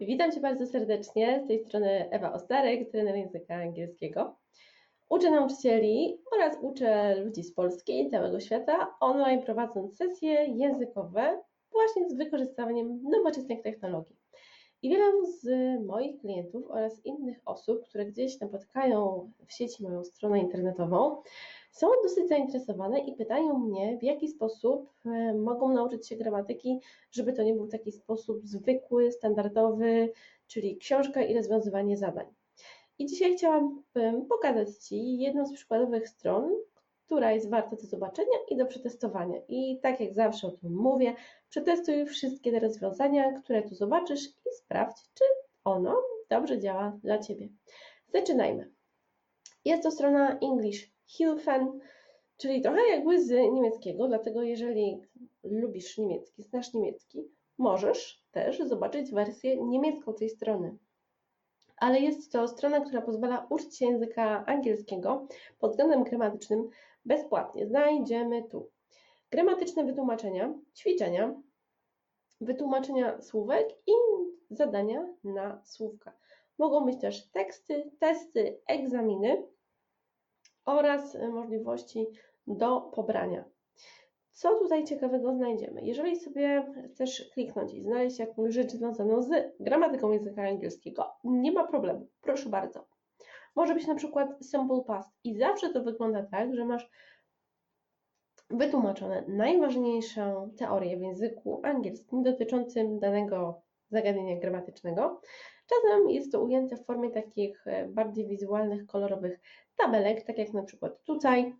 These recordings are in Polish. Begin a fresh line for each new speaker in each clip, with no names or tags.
Witam Cię bardzo serdecznie. Z tej strony Ewa Ostarek, trener języka angielskiego. Uczę nauczycieli oraz uczę ludzi z Polski i całego świata online prowadząc sesje językowe właśnie z wykorzystaniem nowoczesnych technologii. I wielu z moich klientów oraz innych osób, które gdzieś napotykają w sieci moją stronę internetową, są dosyć zainteresowane i pytają mnie, w jaki sposób e, mogą nauczyć się gramatyki, żeby to nie był taki sposób zwykły, standardowy, czyli książka i rozwiązywanie zadań. I dzisiaj chciałam pokazać Ci jedną z przykładowych stron, która jest warta do zobaczenia i do przetestowania. I tak jak zawsze o tym mówię, przetestuj wszystkie te rozwiązania, które tu zobaczysz i sprawdź, czy ono dobrze działa dla Ciebie. Zaczynajmy. Jest to strona English Hilfen, czyli trochę jakby z niemieckiego, dlatego jeżeli lubisz niemiecki, znasz niemiecki, możesz też zobaczyć wersję niemiecką tej strony. Ale jest to strona, która pozwala uczyć się języka angielskiego pod względem gramatycznym bezpłatnie. Znajdziemy tu gramatyczne wytłumaczenia, ćwiczenia, wytłumaczenia słówek i zadania na słówka. Mogą być też teksty, testy, egzaminy oraz możliwości do pobrania. Co tutaj ciekawego znajdziemy? Jeżeli sobie chcesz kliknąć i znaleźć jakąś rzecz związaną z gramatyką języka angielskiego, nie ma problemu, proszę bardzo. Może być na przykład simple past. I zawsze to wygląda tak, że masz wytłumaczone najważniejszą teorię w języku angielskim dotyczącym danego zagadnienia gramatycznego. Czasem jest to ujęte w formie takich e, bardziej wizualnych, kolorowych tabelek, tak jak na przykład tutaj,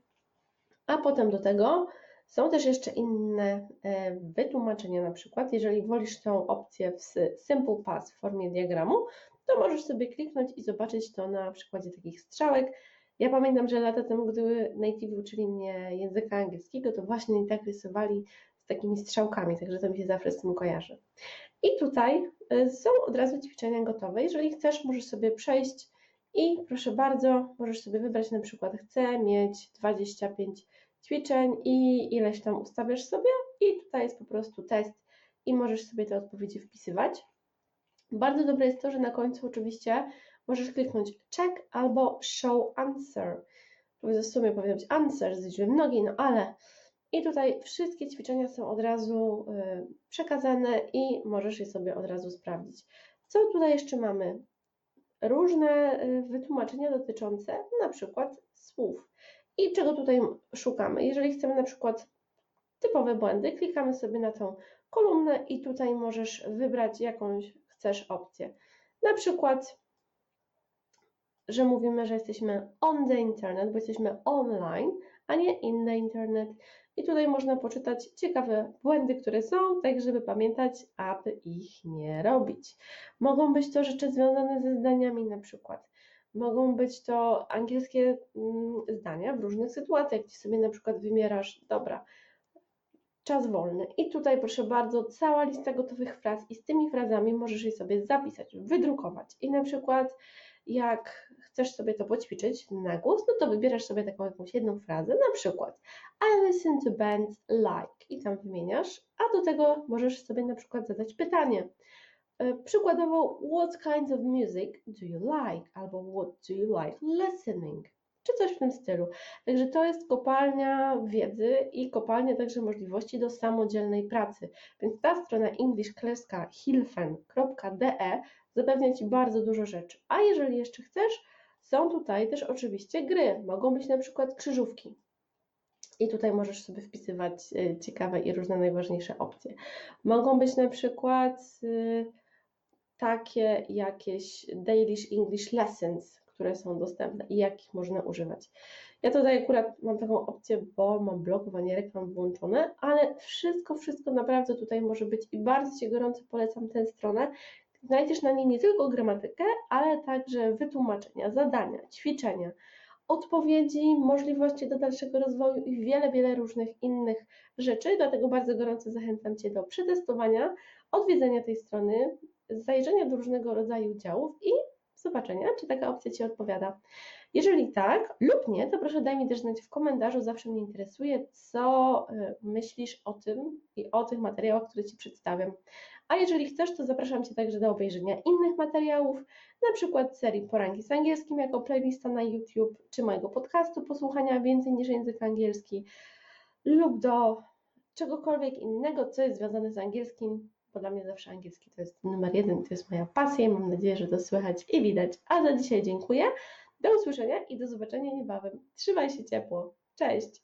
a potem do tego są też jeszcze inne e, wytłumaczenia, na przykład jeżeli wolisz tą opcję w Simple Pass w formie diagramu, to możesz sobie kliknąć i zobaczyć to na przykładzie takich strzałek. Ja pamiętam, że lata temu, gdy native uczyli mnie języka angielskiego, to właśnie tak rysowali z takimi strzałkami, także to mi się zawsze z tym kojarzy. I tutaj e, są od razu ćwiczenia gotowe. Jeżeli chcesz, możesz sobie przejść i proszę bardzo, możesz sobie wybrać na przykład chcę mieć 25 ćwiczeń i ileś tam ustawiasz sobie i tutaj jest po prostu test i możesz sobie te odpowiedzi wpisywać. Bardzo dobre jest to, że na końcu oczywiście możesz kliknąć check albo show answer. W sumie powinno być answer z liczby mnogiej, no ale i tutaj wszystkie ćwiczenia są od razu y, przekazane i możesz je sobie od razu sprawdzić. Co tutaj jeszcze mamy? Różne y, wytłumaczenia dotyczące na przykład słów. I czego tutaj szukamy? Jeżeli chcemy na przykład typowe błędy, klikamy sobie na tą kolumnę i tutaj możesz wybrać jakąś chcesz opcję. Na przykład, że mówimy, że jesteśmy on the internet, bo jesteśmy online, a nie in the internet. I tutaj można poczytać ciekawe błędy, które są, tak żeby pamiętać, aby ich nie robić. Mogą być to rzeczy związane ze zdaniami na przykład. Mogą być to angielskie mm, zdania w różnych sytuacjach, gdzie sobie na przykład wymierasz, dobra, czas wolny. I tutaj proszę bardzo, cała lista gotowych fraz i z tymi frazami możesz je sobie zapisać, wydrukować. I na przykład jak chcesz sobie to poćwiczyć na głos, no to wybierasz sobie taką jakąś jedną frazę, na przykład I listen to bands like i tam wymieniasz, a do tego możesz sobie na przykład zadać pytanie. E, przykładowo, what kinds of music do you like? Albo what do you like listening? Czy coś w tym stylu. Także to jest kopalnia wiedzy i kopalnia także możliwości do samodzielnej pracy. Więc ta strona englishkleska.hilfen.de zapewnia Ci bardzo dużo rzeczy. A jeżeli jeszcze chcesz, są tutaj też oczywiście gry. Mogą być na przykład krzyżówki. I tutaj możesz sobie wpisywać e, ciekawe i różne najważniejsze opcje. Mogą być na przykład e, takie jakieś Daily English Lessons, które są dostępne i jakich można używać. Ja tutaj akurat mam taką opcję, bo mam blokowanie reklam włączone, ale wszystko, wszystko naprawdę tutaj może być i bardzo Ci gorąco polecam tę stronę, Znajdziesz na niej nie tylko gramatykę, ale także wytłumaczenia, zadania, ćwiczenia, odpowiedzi, możliwości do dalszego rozwoju i wiele, wiele różnych innych rzeczy. Dlatego bardzo gorąco zachęcam Cię do przetestowania, odwiedzenia tej strony, zajrzenia do różnego rodzaju działów i zobaczenia, czy taka opcja Ci odpowiada. Jeżeli tak lub nie, to proszę daj mi też znać w komentarzu, zawsze mnie interesuje, co y, myślisz o tym i o tych materiałach, które Ci przedstawiam. A jeżeli chcesz, to zapraszam Cię także do obejrzenia innych materiałów, na przykład serii Poranki z angielskim jako playlista na YouTube, czy mojego podcastu posłuchania więcej niż język angielski, lub do czegokolwiek innego, co jest związane z angielskim, bo dla mnie zawsze angielski to jest numer jeden, to jest moja pasja i mam nadzieję, że to słychać i widać. A za dzisiaj dziękuję. Do usłyszenia i do zobaczenia niebawem. Trzymaj się ciepło. Cześć!